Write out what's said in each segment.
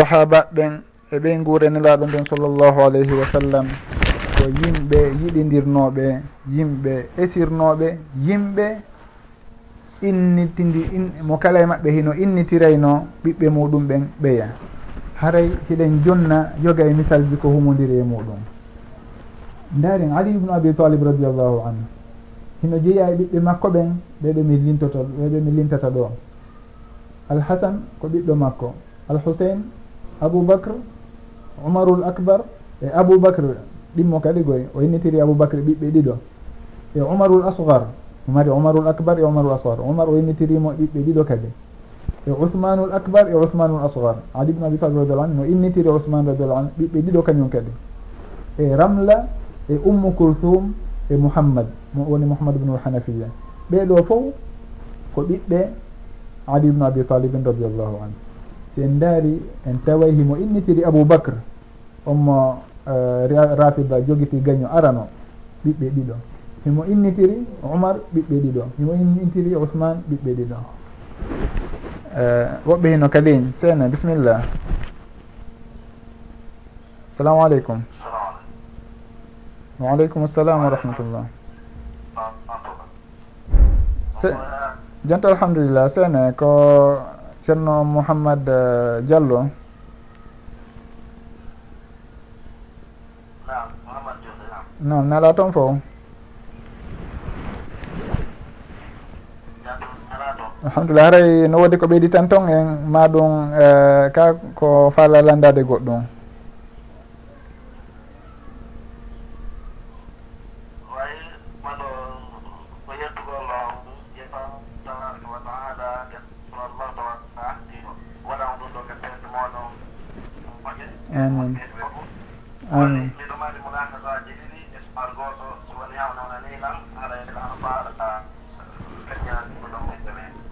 sahaba ɓen eɓe guurenelaɗo nden sallllahu alayhi wa sallam ko yimɓe yiɗidirnoɓe yimɓe esirnoɓe yimɓe innitidi in, mo kala e maɓɓe hino innitirayno ɓiɓɓe muɗum ɓen ɓeya. Haray hiɗen jonna yoga e misalji ko humodiri e muɗum. Ndaren ali ibnu abi talib radiallahu anhu hino jeeya e ɓiɓɓe makko ɓen ɓeɓe mi lintoto ɓeɓe mi lintata ɗo. Alhasan ko ɓiɗɗo makko alhusain aboubacre oumarul acbar e aboubacre ɗimmo kadi koye o innitiri aboubacre ɓiɓɓe ɗiɗo. E oumarul asgar mari oumarul acbar e oumarul asgar oumar o innitirimo ɓiɓɓe ɗiɗo kadi. E ousmanul acbar e ousmanul asgar ali bne abi talib radiallahu anu no innitiri ousmane radiallahu anu ɓiɓɓe ɗiɗo kañum kadi. E ramla e ummu kulthum e mouhammad mo woni mouhammad bnu lhanafiya ɓeɗo fof ko ɓiɓɓe ali bne abi talibin radiallahu anu si en ndaari en taway himo innitiri aboubacre onmo eh, rafida jogiti gaño arano ɓiɓɓe ɗiɗo. Himo innitiri oumar ɓiɓɓe ɗiɗo. Himo innitiri ousmane ɓiɓɓe ɗiɗo. Eh, woɓɓe hino kadin seene bisimillah assalamu aleykum. Waaleykum assalam wa rahmatullah. Jonta alhamdulillah seene ko ceerno mouhammad eh, diallo. Non nala toon fo. Alhamdulillah haray no woodi ko ɓeydi tan ton en ma ɗum eh, ka ko faala landade goɗɗum.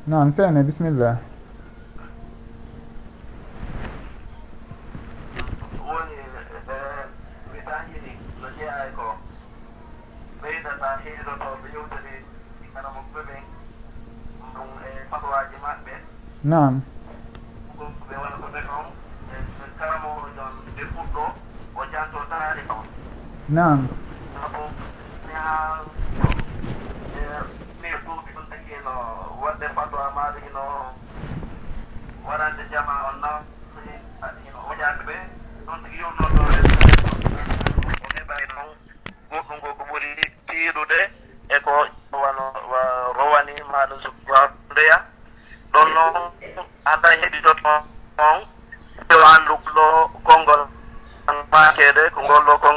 نعم seene بسم الله ngollo ko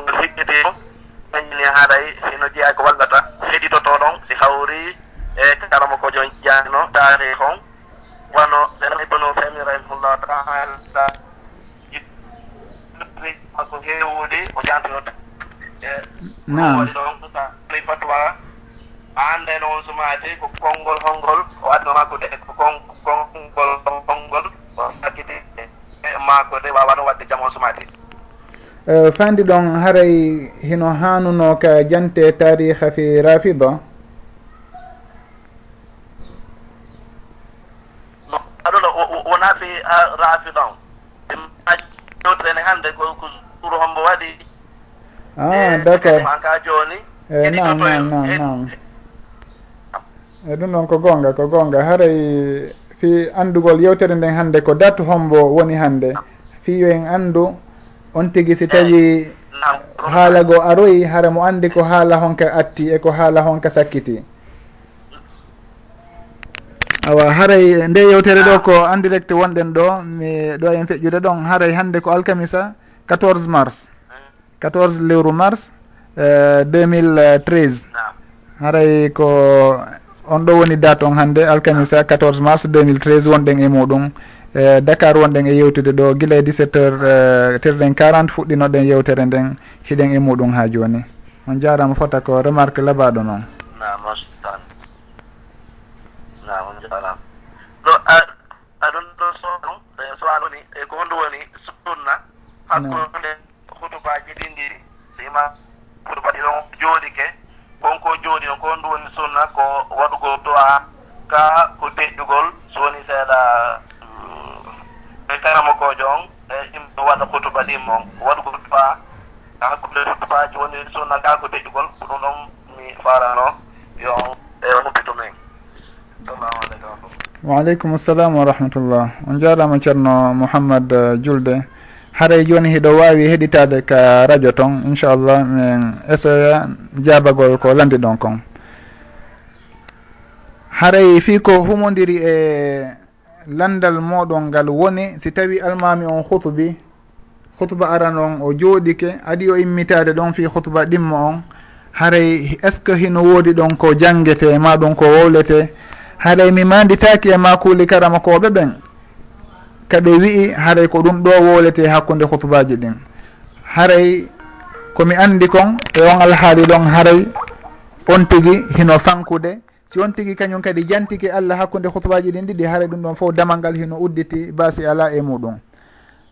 Eh, fandi ɗon haray hino hanuno ka jante tariha fi rafida? Aɗoɗo wona fi rafida. Jotene hannde ko suur hombo waɗi. Ah eh, d' accord ka joni nam nam nam nam e ɗum ɗon ko gonga ko gonga. Haray fi andugol yewtere nden hannde ko date hombo woni hannde. Fiyo en anndu on tigi si tawi haala goo aroyi hara mo andi ko haala honka atti e ko haala honka sakkiti. Awa haray nde yewtere ɗo ko en direct wonɗen ɗo mi ɗo en feƴƴude ɗon haray hannde ko alkamisa 14 mars. 14 lewru mars e, 2013 haray ko on ɗo woni date on hannde alkamisa 14 mars 2013 wonɗen e muɗum. e dakar wonɗen e yewtude ɗo guila e 17 heures eh, terɗen 40 fuɗɗinoɗen yewtere nden hiɗen e muɗum ha joni. On jarama fota ko remarque labaɗo noon. Aɗon ɗo so ɗum e so aloni e ko hondu woni sunna hakko waɗi moon waɗugo duwa hakkude duwaji woni sunna nagago deƴugol ko ɗum ɗon mi farano yo e humpito men. Salamu aleykum. Waaleykum salam wa rahmatullah. On jarama ceerno mouhammad uh, julde. Haray joni hiɗo wawi heɗitade ka radio ton inchallah min esoya jabagol ko landi ɗon kon. Haray fi ko humodiri e landal moɗon ngal woni si tawi almami on hutubi hutuba aran on o jooɗike adi o immitade ɗon fi hutuba ɗimmo on. Haray est ce que hino woodi ɗon ko jangete ma ɗum ko wowlete haray mi manditaki e ma kuuli karamakoɓe ɓen? Kaɓe wi'i haray ko ɗum ɗo wowlete hakkude hutubaji ɗin. Haray komi andi kon e on alhaali ɗon haray on tigui hino fankude. Si on tigui kañum kadi jantiki allah hakkude hutubaji ɗin ɗiɗi haray ɗum ɗon fof damal ngal hino udditi basi ala e muɗum.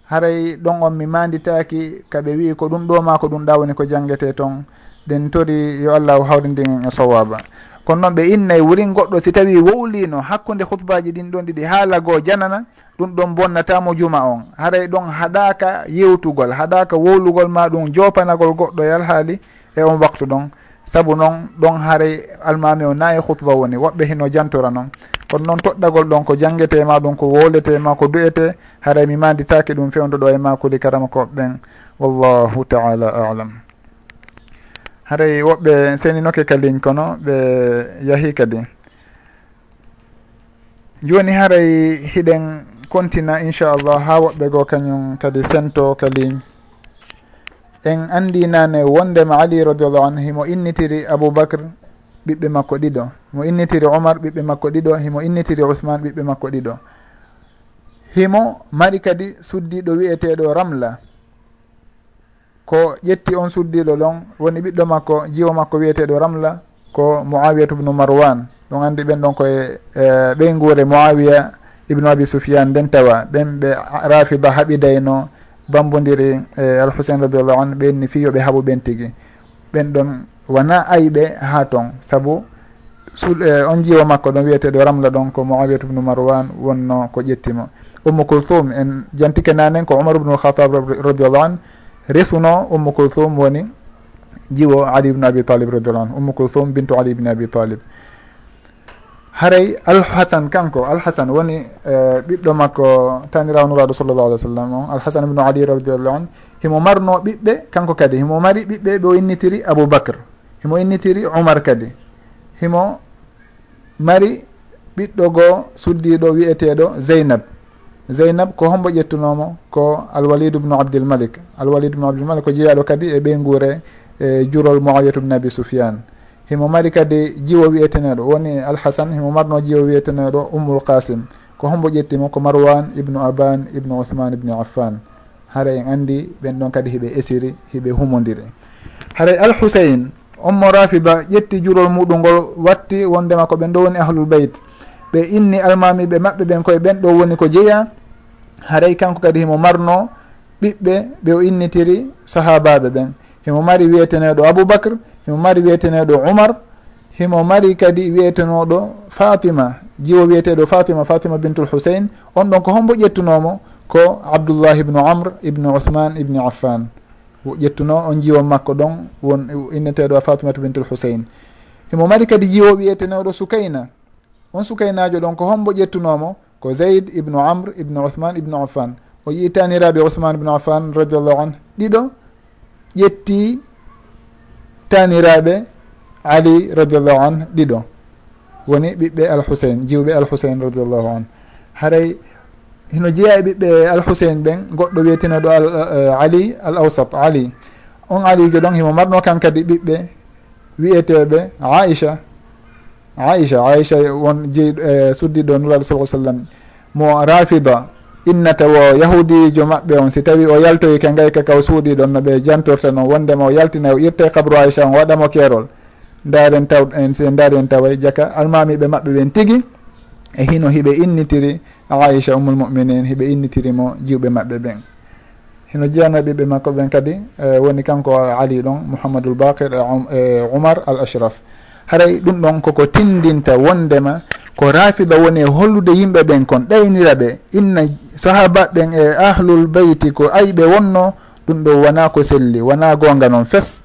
haray ɗon on mi manditaki kaɓe wi ko ɗum ɗo ma ko ɗum ɗawni ko jangguete toon ɗen tori yo allahu hawrindinen e sowaba kono noon ɓe innayi wurin goɗɗo si tawi wowlino hakkude hutbaji ɗin ɗon ɗiɗi ha lago janana ɗum ɗon bonnatamo juma on. Haray ɗon haɗaka yewtugol haɗaka wowlugol ma ɗum jopanagol goɗɗo e alhaali e on waktu ɗon. Saabu noon ɗon haray almami o nayi e hutba woni woɓɓe hino jantora noon. kono noon toɗɗagol ɗon ko jangguete ma ɗum ko wolete ma ko du'ete haray mi manditaki ɗum fewdoɗo e makuli karama koɓeɓen wallahu taala alam. Haray woɓɓe seninoke kalin kono ɓe yahi kadi. Joni haray hiɗen kontina inchallah ha woɓɓe goo kañum kadi sento kalin en andi nane wondema ali radiallahu anhu himo innitiri aboubacre ɓiɓɓe makko ɗiɗo. Mo innitiri omar ɓiɓɓe makko ɗiɗo himo innitiri uthmane ɓiɓɓe makko ɗiɗo. Himo mari kadi suddiɗo wiyeteɗo ramla. Ko ƴetti on suddiɗo ɗon woni ɓiɗɗo makko jiwo makko wiyeteɗo ramla ko moawiyatu ubnu marwan. Ɗum andi ɓen ɗon koye e, ɓey guure moawiya ibnu abi soufiane nden tawa. Ɓen ɓe rafida haɓidayno bambodiri e alhusain radiallahu anu ɓenni fiyoɓe ɓe ɓen tigui ɓen ɗon wona ayɓe ha toon saabu sul eh, on jiwo makko ɗon wiyeteɗo ramla ɗon ko moawiyatu ubnu marwan wonno ko ƴettimo. Ummu kulthum en jantike nanen ko omar ubnu lhatab radiallahu an resuno ummu kulthum woni jiwo ali ibnu abi talib radiallahu anu ummu kulthum bintu ali ibni abi talib. Haray alhasan kanko alhasan woni uh, ɓiɗɗo makko tanirawo nuraɗo sallllahu alih w sallam on alhasan ibnu ali radiallahu an himo marno ɓiɓɓe kanko kadi himo mari ɓiɓɓe ɓe o innitiri aboubacre himo innitiri umar kadi. Himo mari ɓiɗɗo goo suddiɗo wiyeteɗo zeynab. Zeynab ko hombo ƴettunomo ko alwalid ubnu abdilmalik alwalid ubnu abdilmalik ko jeeyaɗo kadi e ɓeygure e jurol moawiyatu bne abi soufiane himo mari kadi jiwo wiyeteneɗo woni alhasan himo marno jiwo wiyeteneɗo ummul qasim ko hombo ƴettimo ko marwan ibnu aban ibnu uthman ibni affan. Hara en andi ɓen ɗon kadi hiɓe esiri hiɓe humodiri haray alhusain ummo rafida ƴetti jurol muɗum ngol watti wondema ko ɓen ɗo woni ahlul beyt ɓe inni almamiɓe maɓɓe ɓen koye ɓen ɗo woni ko jeeya. Haray kanko kadi himo marno ɓiɓɓe ɓe o innitiri sahabaɓe ɓen. Himo mari wiyeteneɗo aboubacre himo mari wiyeteneɗo oumar himo mari kadi wiyetenoɗo fatima. Jiwo wiyeteɗo fatima fatima bintul husain on ɗon ko hombo ƴettunomo ko abdoullah ibnu amr ibnu ouhman ibni affan. ƴettuno on jiwo makko ɗon won inneteɗo fatimatu bintul husain himo mari kadi jiwo wiyetenewɗo sukayna. On sukaynajo ɗon ko hombo ƴettunomo ko zeyd ibnu amre ibnu uthman ibnu affan. O yitaniraɓe uthman ibnu affan radiallahu an ɗiɗo ƴetti taniraɓe ali radiallahu an ɗiɗo. Woni ɓiɓɓe alhusain jiwɓe alhusain radiallahu an haray hino jeeya e ɓiɓɓe alhusein ɓen goɗɗo wiyeteneɗo al eh, ali al awsat ali. On alijo ɗon himo marno kan kadi ɓiɓɓe wiyeteɓe aicha aicha aicha won jeyi eh, suddiɗo nuraɗo sa sallam. Mo rafida innata wo yahudijo maɓɓe on si tawi o yaltoyi ke gayka kaw suuɗi ɗon no ɓe jantorta noon wondema o yaltina o irte kabru aicha on waɗamo keerol daren taw en se daari en tawa jaka. Almamiɓe maɓɓe ɓen tigui e hino hiɓe innitiri aicha ummul muminin hiɓe innitirimo jiwɓe maɓɓe ɓen. Hino jeyano e ɓiɓɓe makko ɓen kadi e, woni kanko ali ɗon mouhamadoul bakir e, um, e oumar al ashraf haray ɗum ɗon koko tindinta wondema ko rafiɗa woni e hollude yimɓe ɓen kon ɗaynira ɓe. Inna sahabaɓen e ahlul beyti ko ayɓe wonno ɗum ɗo wona ko selli wona gonga noon fes.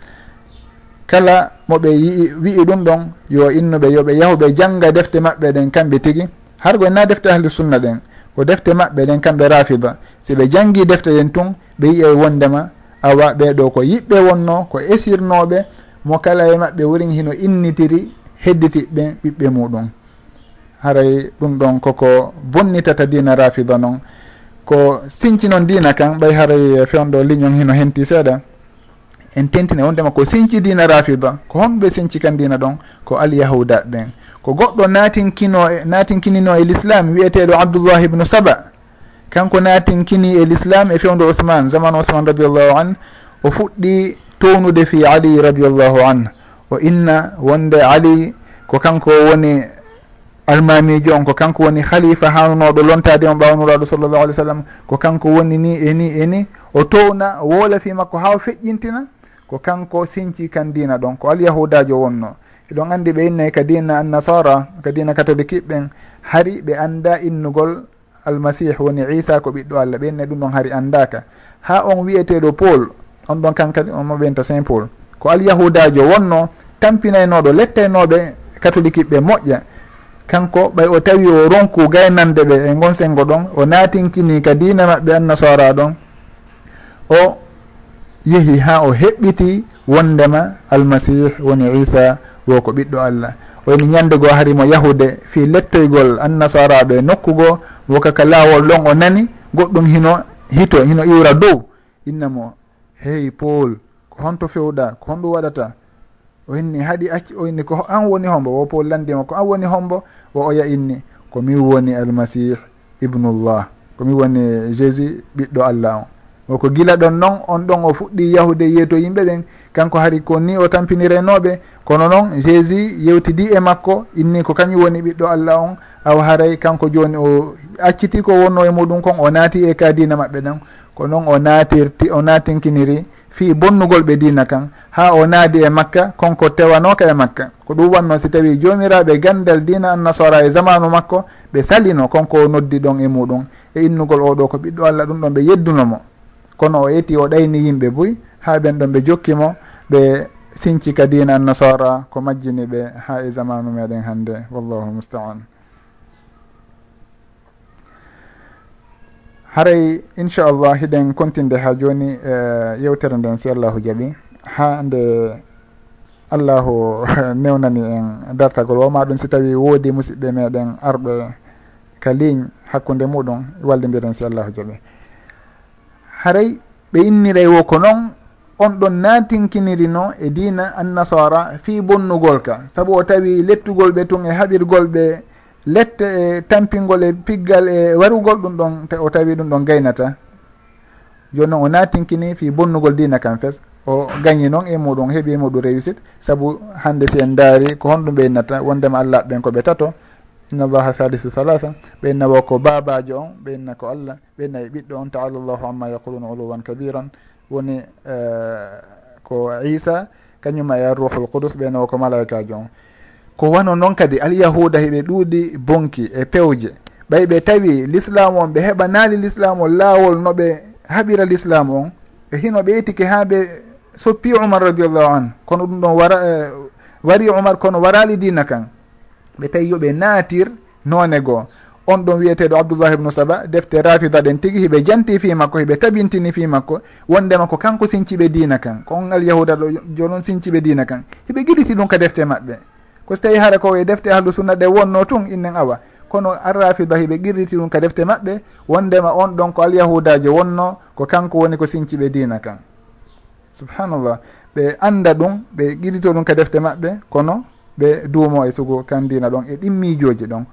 Kala moɓe yii wi'i ɗum ɗon yo innuɓe yoɓe yahuɓe jangga defte maɓɓe ɗen kamɓe tigui har go na defte ahli sunna ɗen ko defte maɓɓe ɗen kamɓe rafiba si ɓe jangi defte ɗen tun ɓe yiye wondema awa ɓeɗo ko yiɓɓe wonno ko esirnoɓe mo kala e maɓɓe worin hino innitiri hedditiɓɓe ɓiɓɓe muɗum. Haray ɗum ɗon koko bonnitata dina rafiba noon ko sinci noon dina kan ɓay haray fewndo liñon hino henti seeɗa. En tentine wondema ko sinci dina rafiba ko honɓe sinci kan dina ɗon ko alyahuda ɓen ko goɗɗo natinkino e, natinkinino e l'islam wiyeteɗo abdoullah ibnu saba. Kanko natinkini e l'islam e fewndo ouhmane zaman ouhmane radiallahu an o fuɗɗi townude fi ali radiallahu an. O inna wonde ali ko kanko woni almamijo on ko kanko woni khalifa hanunoɗo lontade on ɓawnuraɗo sallllahu alih w sallam ko kanko woni ni e ni e ni o towna woola fi makko ha feƴƴintina ko kanko sinci kan dina ɗon ko alyahudajo wonno. eɗon andi ɓe innayi kadina annasara ka dina catholique ɓen hari ɓe anda innugol almasih woni isa ko ɓiɗɗo allah. Ɓe innayi ɗum ɗon hari andaka ha on wiyeteɗo paul on ɗon kankadi on mo ɓenta saint paul ko alyahudajo wonno tampinaynoɗo lettaynoɓe catholique ɓe moƴƴa. Kanko ɓay o tawi o ronku gaynande ɓe e gon sengo ɗon o natinkini ka dina maɓɓe annasara ɗon o yeehi ha o heɓɓiti wondema almasih woni isa wo ko ɓiɗɗo allah. Woni ñandego harimo yahude fi lettoygol annasaraɓe nokkugo wokaka goo laawol ɗon o nani goɗɗum hino hito hino iwra dow. Innamo hey paul ko honto fewɗa ko honɗum waɗata? O inni haɗi acci o inni ko an woni hombo wo paul landima ko an woni hombo wo oya inni. Komin woni almasih ibnullah komin woni jésus ɓiɗɗo allah on o ko gila ɗon noon on ɗon o fuɗɗi yahude yeeto yimɓe ɓen kanko hari ko ni o tampinirenoɓe kono noon jésus yewtidi e makko inni ko kañum woni ɓiɗɗo allah on aw haray kanko joni o acciti ko wonno e muɗum kon o naati e ka dina maɓɓe ɗon. Ko noon o naatirti o natinkiniri fi bonnugol ɓe dina kan. Ha o naadi e makka konko tewanoka e makka. Ko ɗum wanno si tawi jomiraɓe gandal dina annasara e zamanu makko ɓe salino konko noddi ɗon e muɗum. E innugol oɗo ko ɓiɗɗo allah ɗum ɗon ɓe yeddunomo kono o yetti o ɗayni yimɓe boyi ha ɓen ɗon ɓe jokkimo ɓe sinci ka dina annasara ko majjini ɓe ha e zamanu meɗen hannde. Wallahu mustaan. Haray inchallah hiɗen continde ha joni e yewtere nden si allahu jaaɓi ha nde allahu newnani en dartagol woma ɗum si tawi woodi musidɓe meɗen arɓe ka ligne hakkude muɗum wallidiren si allahu jaaɓi haray ɓe innirey wo ko noon on ɗon natinkinirino e dina annasara fi bonnugol ka. Saabu o tawi lettugol ɓe tun e haɓirgol ɓe lette e tampingol e piggal e warugol ɗum ɗon o tawi ɗum ɗon gaynata. Joni noon o natinkini fi bonnugol dina kam fes. O gagni noon e muɗum heeɓi e muɗum réussite saabu hande si en daari ko honɗum ɓeynata wondema allah ɓen koɓe tato. innallaha salisu salasa ɓenna wo ko babajo on ɓenna ko allah ɓenna e ɓiɗɗo on taala llahu amma yaquluna uluwan kabiran. Woni eh, ko isa kañuma e arruhul qudus ɓenna wo ko malaikajo on. Ko wano noon kadi alyahuda heɓe ɗuuɗi bonki e pewje. Ɓay ɓe tawi l'islam on ɓe heɓa naali l'islam o laawol no ɓe haɓira l'islam on e hino ɓe itike ha ɓe soppi umar radiallahu an kono ɗum ɗon wara eh, wari umar kono warali dina kan. ɓe tawi yoɓe naatir noone goo. On ɗon wiyeteɗo abdoullah ibnu saba defte rafida ɗen tigui hiɓe janti fi makko hiɓe tabintini fi makko. Wondema ko kanko sinciɓe dina kan. Ko on alyahuda ɗo jonon sinciɓe dina kan. Hiɓe guiɗiti ɗum ka defte maɓɓe. Ko so tawi hara ko e defte ahlu sunna ɗe wonno tun innen awa. Kono arrafida hiɓe guirriti ɗum ka defte maɓɓe wondema on ɗon ko alyahudajo wonno ko kanko woni ko sinciɓe dina kan. Subhanallah. Ɓe anda ɗum ɓe qirrito ɗum ka defte maɓɓe kono ɓe duumo e sugo kandina ɗon e ɗimmijoji ɗon.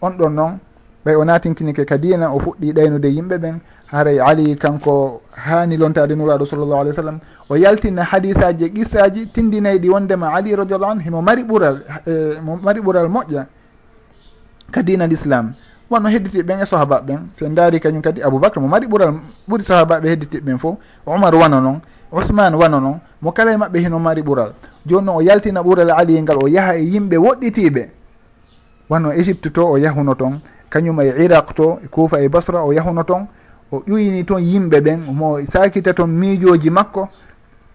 On ɗon noon ɓay o natinkinike ka dina o fuɗɗi ɗaynude yimɓe ɓen haray ali kanko hani lontade nuraɗo sallllahu alih w sallam o yaltina hadisaji e qissaji tindinayi ɗi wondema ali radiallahu anu himo mari ɓural mo mari ɓural e, moƴƴa. Ka dina l' islam wonno hedditi ɓen e sohaba ɓen. Sen daari kañum kadi aboubacre mo mari ɓural ɓuuri sohaba ɓe hedditiɓe ɓen fof omar wana noon ousmane wano noon mo kala e maɓɓe hino mari ɓural. Joni noon o yaltina ɓural aliyi e ngal o yaaha e yimɓe woɗɗitiɓe wano égypte to o yahuno toon kañum e iraq to e kuufa e basra o yahuno toon o ƴuyini toon yimɓe ɓen mo sakita toon miijoji makko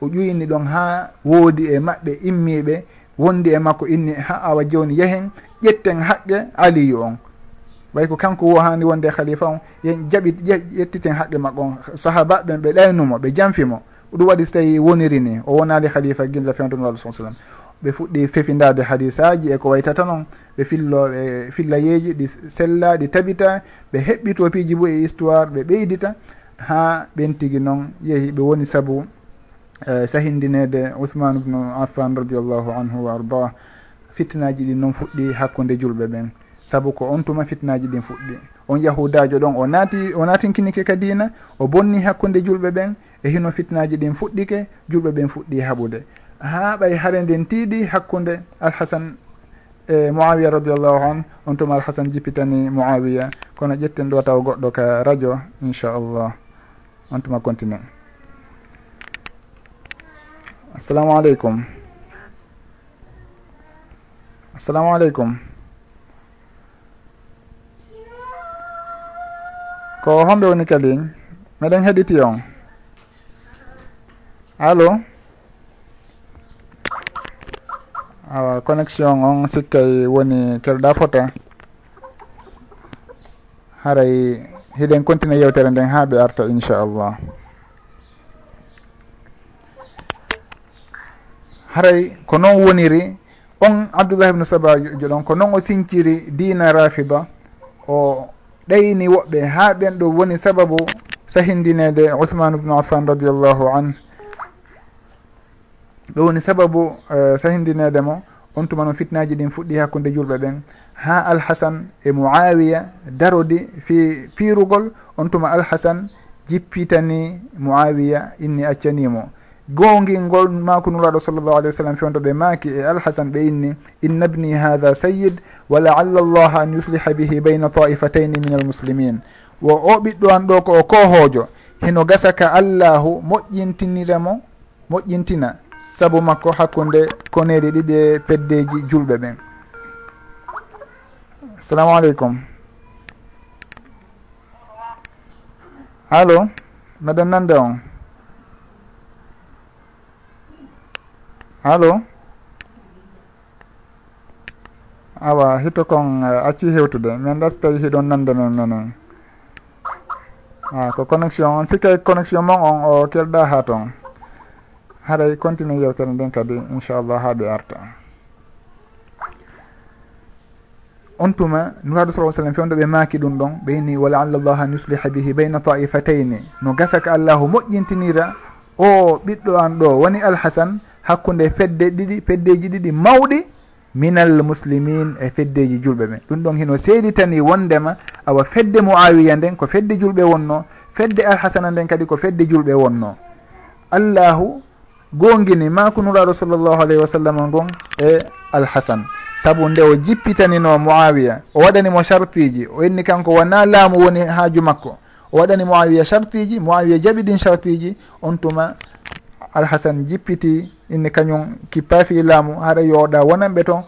o ƴuyini ɗon ha woodi e maɓɓe immiɓe wondi e makko inni ha awa joni yehen ƴetten haqqe aliyu on. Ɓay ko kanko wo hani wonde e khalifa on yen jaɓi ƴettiten haqqe makko on. Sahaba ɓen ɓe ɗaynumo ɓe janfimo ɗum waɗi so tawi woniri ni. O wonali halifa gilla fewdun walu sa sallam ɓe fuɗɗi fefindade hadisaji e ko waytata noon ɓe filloɓe fillayeji ɗi sella ɗi tabita ɓe heɓɓi topiji bo e histoire ɓe ɓeydita. Ha ɓen tigui noon yeehi ɓe woni saabu uh, e, sahindinede ouhmane ubnu affan radiallahu anhu wa ardah. Fitnaji ɗi noon fuɗɗi hakkude julɓe ɓen. Saabu ko on tuma fitnaji ɗin fuɗɗi. on yahudajo ɗon o naati o naatinkinike ka dina o bonni hakkude julɓe ɓen e hino fitnaji ɗin fuɗɗike julɓe ɓen fuɗɗi haɓude. Ha ɓay hare nden tiiɗi hakkude alhasan e moawiya radiallahu an on tuma alhasan jippitani moawiya kono ƴetten ɗo taw goɗɗo ka radio inchallah on tuma continue. Assalamu aleykum. Assalamu aleykum. ko homɓe woni kadi meɗen heɗiti on. Allo? Awa connexion on sikkay woni kelɗa fota. Haray hiɗen continue yewtere nden ha ɓe arta inchallah. Haray ko noon woniri on abdoullah ibnu saba joɗon ko noon o sinciri dina rafida o ɗayni woɓɓe. Ha ɓen ɗo woni sababu sahindinede ouhmane ubnu affan radiallahu an ɗo woni sababu e, uh, sahindinede mo on tuma noon fitnaji ɗin fuɗɗi hakkude julɓe ɓen. Ha alhasan e moawiya darodi fi pirugol on tuma alhasan jippitani moawiya inni accanimo gongingol ngol nuraɗo sallllahu alih wa sallam fewndo ɓe maaki e alhasan ɓe inni inna bni hatha sayid wa laalla allaha an yusliha bihi bayna taifataini min almuslimin. Wo o ɓiɗɗo an ɗo ko o kohojo heno gasaka allahu moƴƴintiniramo moƴƴintina saabu makko hakkude koneɗe ɗiɗi e peddeji julɓe ɓen. Assalamu aleykum allo maɗen nande on. allo awa hito kon eh, acci hewtude. Min ɗas tawi hiɗon nande men menen a ah, ko connexion on. Sikkay connexion mon on o kelɗa ha toon haɗay continue yewtere nden kadi inchallah haaɓe arta on tuma nuraɗo sa sallam fewdo ɓe maaki ɗum ɗon ɓe yini wala alla llaha an yusliha bihi bayna taifatayni no gasaka allahu moƴƴintinira o ɓiɗɗo an ɗo woni alhasan hakkude fedde ɗiɗi feddeji ɗiɗi mawɗi minal muslimin e feddeji julɓe ɓen ɗum ɗon hino seeditani wondema awa fedde moawiya nden ko fedde julɓe wonno fedde alhasana nden kadi ko fedde julɓe wonno. Allahu gongini makunuraɗo sallllahu alayhi wa sallam ngon e alhasan saabu nde o jippitanino moawiya o waɗanimo chartiji o inni kanko wona laamu woni haaju makko. O waɗani moawiya chartiji moawiya jaɓi ɗin chartiji on tuma alhasan jippiti inni kañum kippaafi laamu haɗa yooɗa. Wonanɓe toon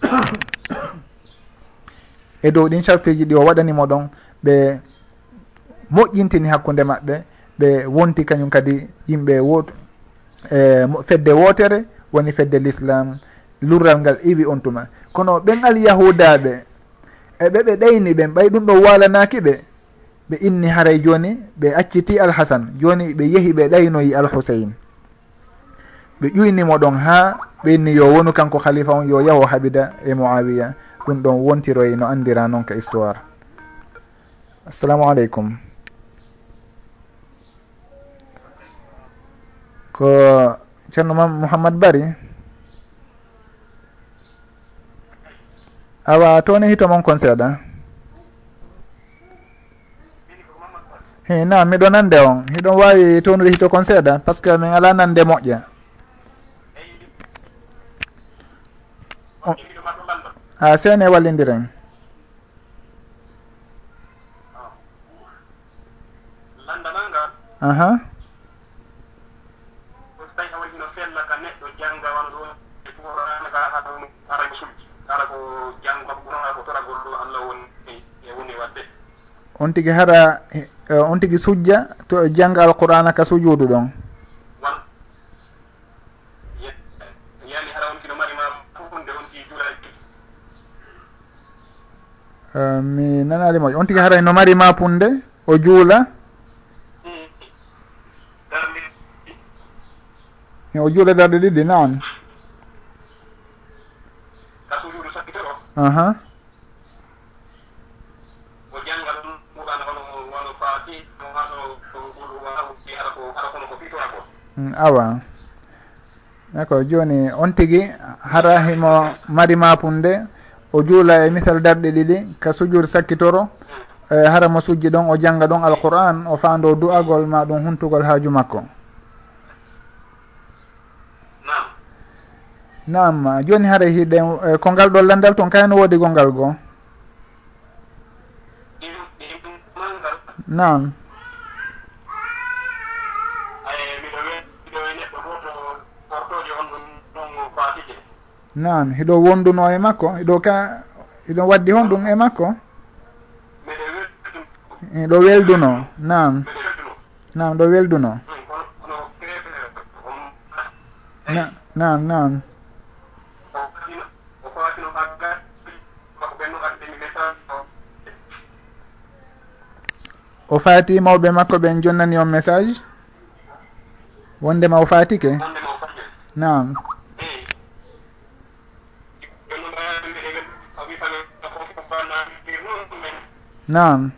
e dow ɗin sarfiji ɗi o waɗanimo ɗon ɓe moƴƴintini hakkude maɓɓe ɓe wonti kañum kadi yimɓe woto e fedde wootere woni fedde l'islam. Lurral ngal iwi on tuma. Kono ɓen alyahudaɓe eɓe ɓe ɗayni ɓen ɓay ɗum ɗo walanaki ɓe ɓe inni haray joni ɓe acciti alhasan. Joni ɓe yeehi ɓe ɗaynoyi alhusain ɓe ƴuynimo ɗon ha ɓe inni yo wonu kanko khalifa on yo yaho haɓida e moawiya ɗum ɗon wontiroye no andira noon ka histoire. Assalamu aleykum. Ko ceerno ma mouhammad bari? Awa toni hito mon kon seeɗa? Hi na miɗo nande on. Hiɗon wawi townude hito kon seeɗa par ce que min ala nande moƴƴa. Ah, ah, a seene wallidiren. Aha. On tigui hara eh, on tigui sujja to jangga alqur'ana ka sujuudu ɗon. Eh, mi nanali moƴƴo on tigi haray no mari mapunde o juula? O juula e darɗe ɗiɗi naon ahan mm, awa. D' accord joni on tigi hara himo mari mapunde o juula e misal darɗe ɗiɗi ka sujur sakkitoro e hara mo sujji ɗon o jangga ɗon alquran o faando du'agol ma ɗum huntugol haaju makko. Nam joni hara hiɗen e ko ngal ɗo landal toon kayno woodi gongal goo? Nam nan hiɗo wonduno e makko? Hiɗo ka hiɗo waddi hon ɗum e makko? Ɗo welduno? Nan nan ɗo welduno. Nan nan o faati mawɓe makko ɓen jonnani on message? Wondema o faatike nan nam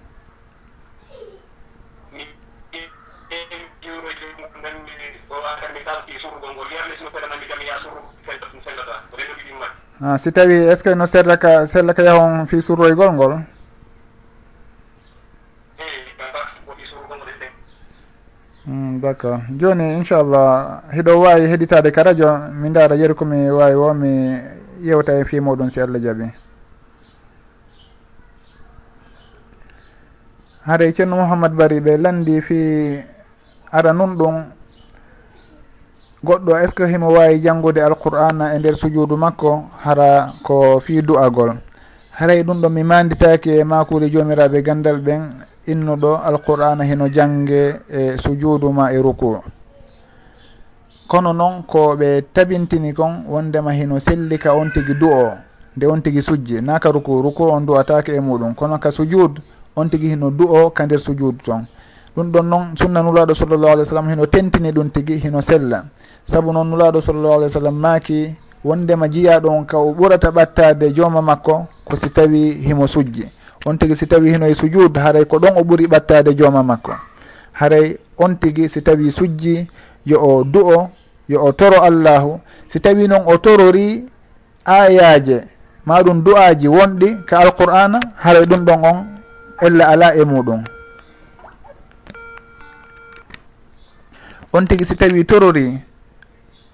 a si tawi est ce que no serlaka serlaka yahon fi surroygol ngol d' accord joni inchallah hiɗo wawi heɗitade ka radio mi daara yeru komi wawi o mi yewta e fi muɗum si allah jaaɓi haare ceerno mouhamad bari ɓe landi fi ara nun ɗum. Goɗɗo est ce que himo wawi janggude alqur'ana e nder sujudu makko? Hara ko fi du'agol. Haray ɗum ɗo mi manditaki e makude jomiraɓe gandal ɓen innuɗo alqur'ana hino jange e sujudu ma e ruku. Kono noon ko ɓe tabintini kon wondema hino sellika on tigui du o nde on tigui sujji. Naka ruku ruku on du'atake e muɗum. Kono ka sujud on tigui hino du o ka nder sujudu toon. Ɗum ɗon noon sunna nulaɗo sallllahu alih w sallam hino tentini ɗum tigui hino sella. Saabu noon nulaɗo sallllahu alih w sallam maaki wondema jiyaɗo on ka o ɓurata ɓattade jooma makko ko si tawi himo sujji. On tigui si tawi hino e sujud haray ko ɗon o ɓuuri ɓattade jooma makko. Haray on tigui si tawi sujji yo o du o yo o toro allahu. Si tawi noon o torori ayaje maɗum du'aji wonɗi ka alqur'ana haray ɗum ɗon on ella ala e muɗum. On tigui si tawi torori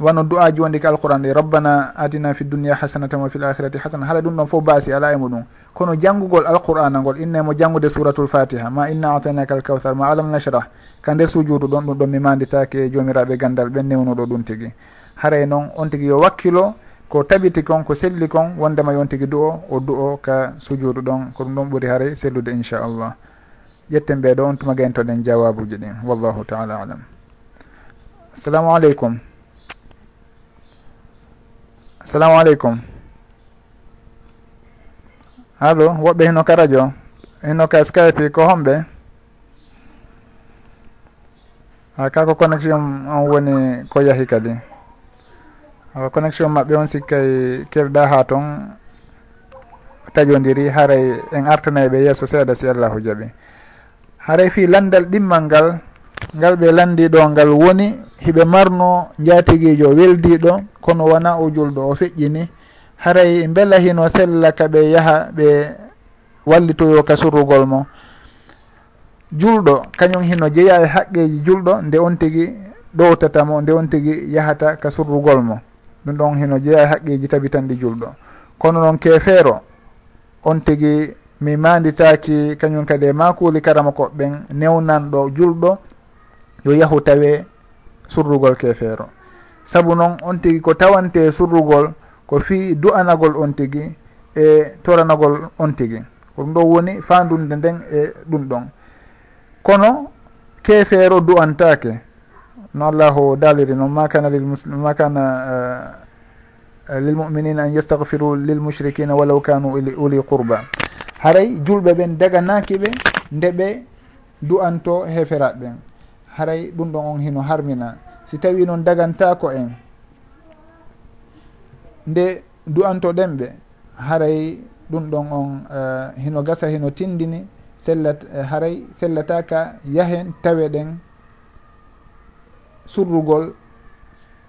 wano du'aji wonde ka alquran ɗe rabbana atina fi dunia hasanatan wa fi l akhirati hasana haala ɗum ɗon fof baasi ala e muɗum. Kono janngugol alqur'ana ngol innemo janngude suratul fatiha ma inna atainaka al kawthar ma alam nashrah. Ka nder sujudu ɗon ɗum ɗon mi manditake e jomiraɓe e gandal ɓen newnuɗo ɗum tigui haray noon on tigui yo wakkilo ko tabiti kon ko selli kon wondema yon tigui du o o du o ka sujudu ɗon ko ɗum ɗon ɓuuri haare sellude inchallah ƴetten ɓeɗo on tuma gentoɗen jawabuji ɗin wallahu taala alam. Assalamu aleykum. Assalamu aleykum. Allo woɓɓe hino ka radio? Hino ka skype ko homɓe ha kako connexion on woni ko yahi kadi. awa connexion maɓɓe on sikkay kelɗa ha toon taƴodiri haray en artanayɓe yesso seeɗa si allahu jaaɓi haray fi landal ɗimmal ngal ngal ɓe landi ɗo ngal woni hiɓe marno jatiguijo weldiɗo kono wona o julɗo o feƴƴini. Haray beela hino sella ka ɓe yaaha ɓe wallitoyo ka surrugol mo. Julɗo kañum hino jeeya e haqqeji julɗo nde on tigui ɗowtatamo nde on tigui yahata ka surrugol mo. ɗum ɗon hino jeeya haqqiji tabitanɗi julɗo. Kono noon kefeero on tigi mi manditaki kañum kadi e makuli karama koɓɓen newnanɗo julɗo yo yahu tawe surrugol kefeero. Saabu noon on tigi ko tawante surrugol ko fi du'anagol on tigi e toranagol on tigi. Ko ɗum ɗo woni fandunde nden e ɗum ɗon. Kono keefeero du'antake no allahu daaliri noon ma kana lilmuslim ma kana eh, eh, lilmuminina an yastahfiru lilmushrikina walaw kanu uli qurba. Haray julɓe ɓen daganaki ɓe nde ɓe du'anto heferaɓe. Ɓen haray ɗum ɗon on hino harmina. Si tawi noon dagantako en nde du'anto ɗen ɓe haray ɗum ɗon on uh, hino gasa hino tindini sellat uh, haray sellataka yahen tawe ɗen surrugol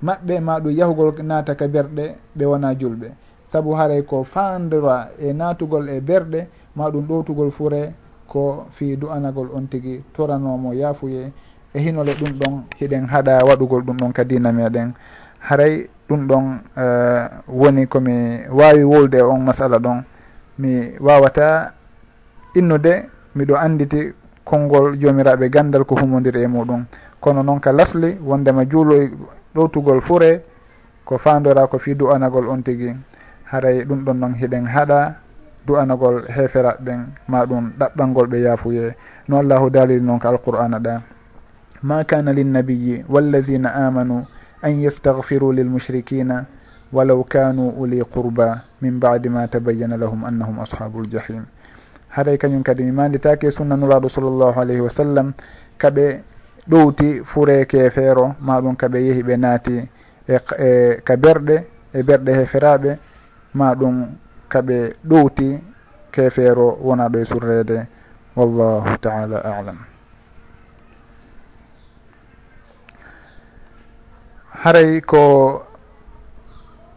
maɓɓe ma ɗum yahugol naata ka berɗe ɓe wona julɓe. Saabu haray ko fandora e naatugol e berɗe ma ɗum ɗowtugol fure ko fi du'anagol on tigui toranomo yaafuye. E hinole ɗum ɗon hiɗen haɗa waɗugol ɗum ɗon ka dina meɗen haray ɗum ɗon uh, woni komi wawi wolde e on masala ɗon. Mi wawata innude miɗo anditi konngol jomiraɓe gandal ko humodiri e muɗum. kono noon ka lasli wondema juuloy ɗowtugol fure ko fandora ko fi du'anagol on tigui haray ɗum ɗon noon hiɗen haɗa du'anagol heferaɓe ɓen ma ɗum ɗaɓɓalngol ɓe yaafuye. No allahu daliri noon ka alqur'ana ɗa. Ma kana linnabiyi walladina amanu an yastahfiru lilmushrikina walaw kanu uli qurba min badi ma tabayyana lahum annahum ashabu ljahim haray kañum kadi mi manditake sunna nuraɗo sallllahu alayhi wa sallam kaɓe ɗowti fureke feero maɗum kaɓe yeehi ɓe naati e, e ka berɗe e berɗe heferaɓe ma ɗum kaɓe ɗowti kefeero wona ɗo e surrede wallahu taala alam. Haray ko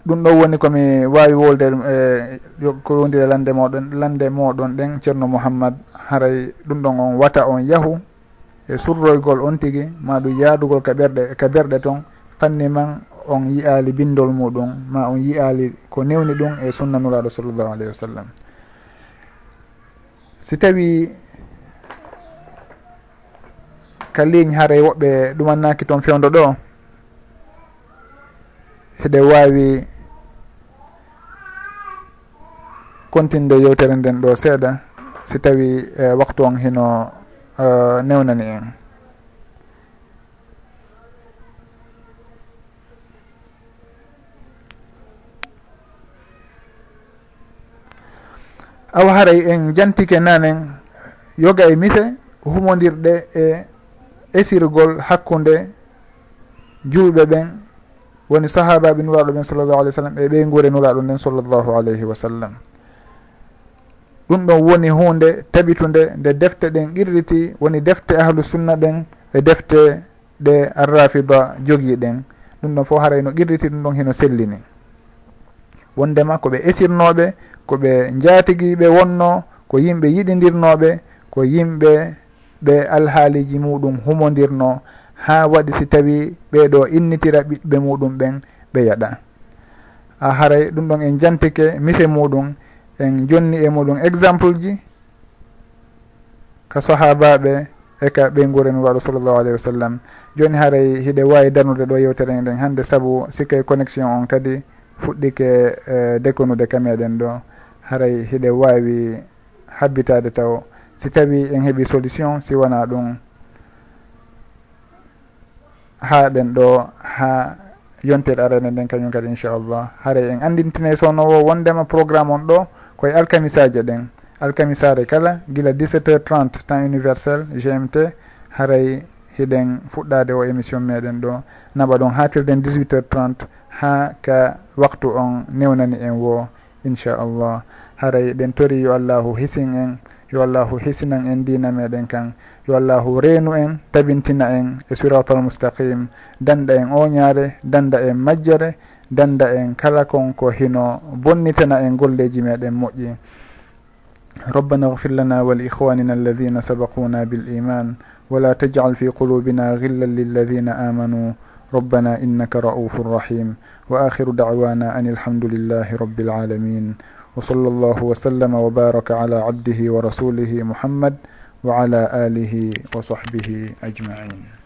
ɗum ɗo woni komi wawi wolde e ko wondire lande moɗon lande moɗon ɗen ceerno mouhammad haray ɗum ɗon on wata on yahu. e surroygol on tigui ma ɗum yaadugol ka ɓerɗe ka berɗe toon fanni man on yiyaali bindol muɗum ma on yiyaali ko newni ɗum e sunnanuraɗo sallllahu alayhi wa sallam. Si tawi ka ligne haray woɓɓe ɗumannaki toon fewdo ɗo heɗe wawi continde yewtere nden ɗo seeɗa si tawi e waktu on hino newnani en aw haray en jantike nanen yoga e mise humodirɗe e esirgol hakkude julɓe ɓen woni sahabaɓe nuraɗo ɓen sallllahu alih w sallam e ɓey guure nuraɗo nden sallllahu alayhi wa sallam. E ɗum ɗon woni hunde taɓitude nde defte ɗen qirriti woni defte ahlu sunna ɗen e defte ɗe arrafida jogii ɗen. Ɗum ɗon fof haray no qirriti ɗum ɗon heno sellini. Wondema koɓe esirnoɓe koɓe jaatiguiɓe wonno ko yimɓe yiɗidirnoɓe ko yimɓe ɓe alhaaliji muɗum humodirno ha waɗi si tawi ɓeɗo innitira ɓiɓɓe muɗum ɓen ɓe yaɗa. A haray ɗum ɗon en jantike mise muɗum en jonni e muɗum exemple ji ka sahabaɓe e ka ɓeyguren waɗo sallllahu alayhi wa sallam. Joni haray hiɗe wawi darnude ɗo yewtere nden hande saabu sikkay e connexion on kadi fuɗɗike uh, dekonude ka meɗen ɗo. Haray hiɗe wawi habbitade taw. Si tawi en heeɓi solution si wona ɗum haɗen ɗo ha yontere arane nden kañum kadi inchallah. Haray en andintine sownowo wondema programme on ɗo koye alkamisaji ɗen alkamisare kala guila 17 heures 30 temps universel gmt haray hiɗen fuɗɗade o émission meɗen ɗo. Naɓa ɗon hatirden 18 heures 30 ha ka waktu on newnani en wo inchallah. Haray ɗen tori yo allahu hisin en yo allahu hisinan en dina meɗen kan. Yo allahu reenu en tabintina en e siratal moustaqim danda en oñaare danda en majjere danda en kala konko hino bonnitana en golleji meɗen moƴƴi. ربنا اغفر لنا ولإخواننا الذين سبقونا بالإيمان ولا تجعل في قلوبنا غلا للذين آمنوا ربنا إنك رؤوف رحيم وآخر دعوانا أن الحمد لله رب العالمين وصلى الله وسلم وبارك على عبده ورسوله محمد وعلى آله وصحبه أجمعين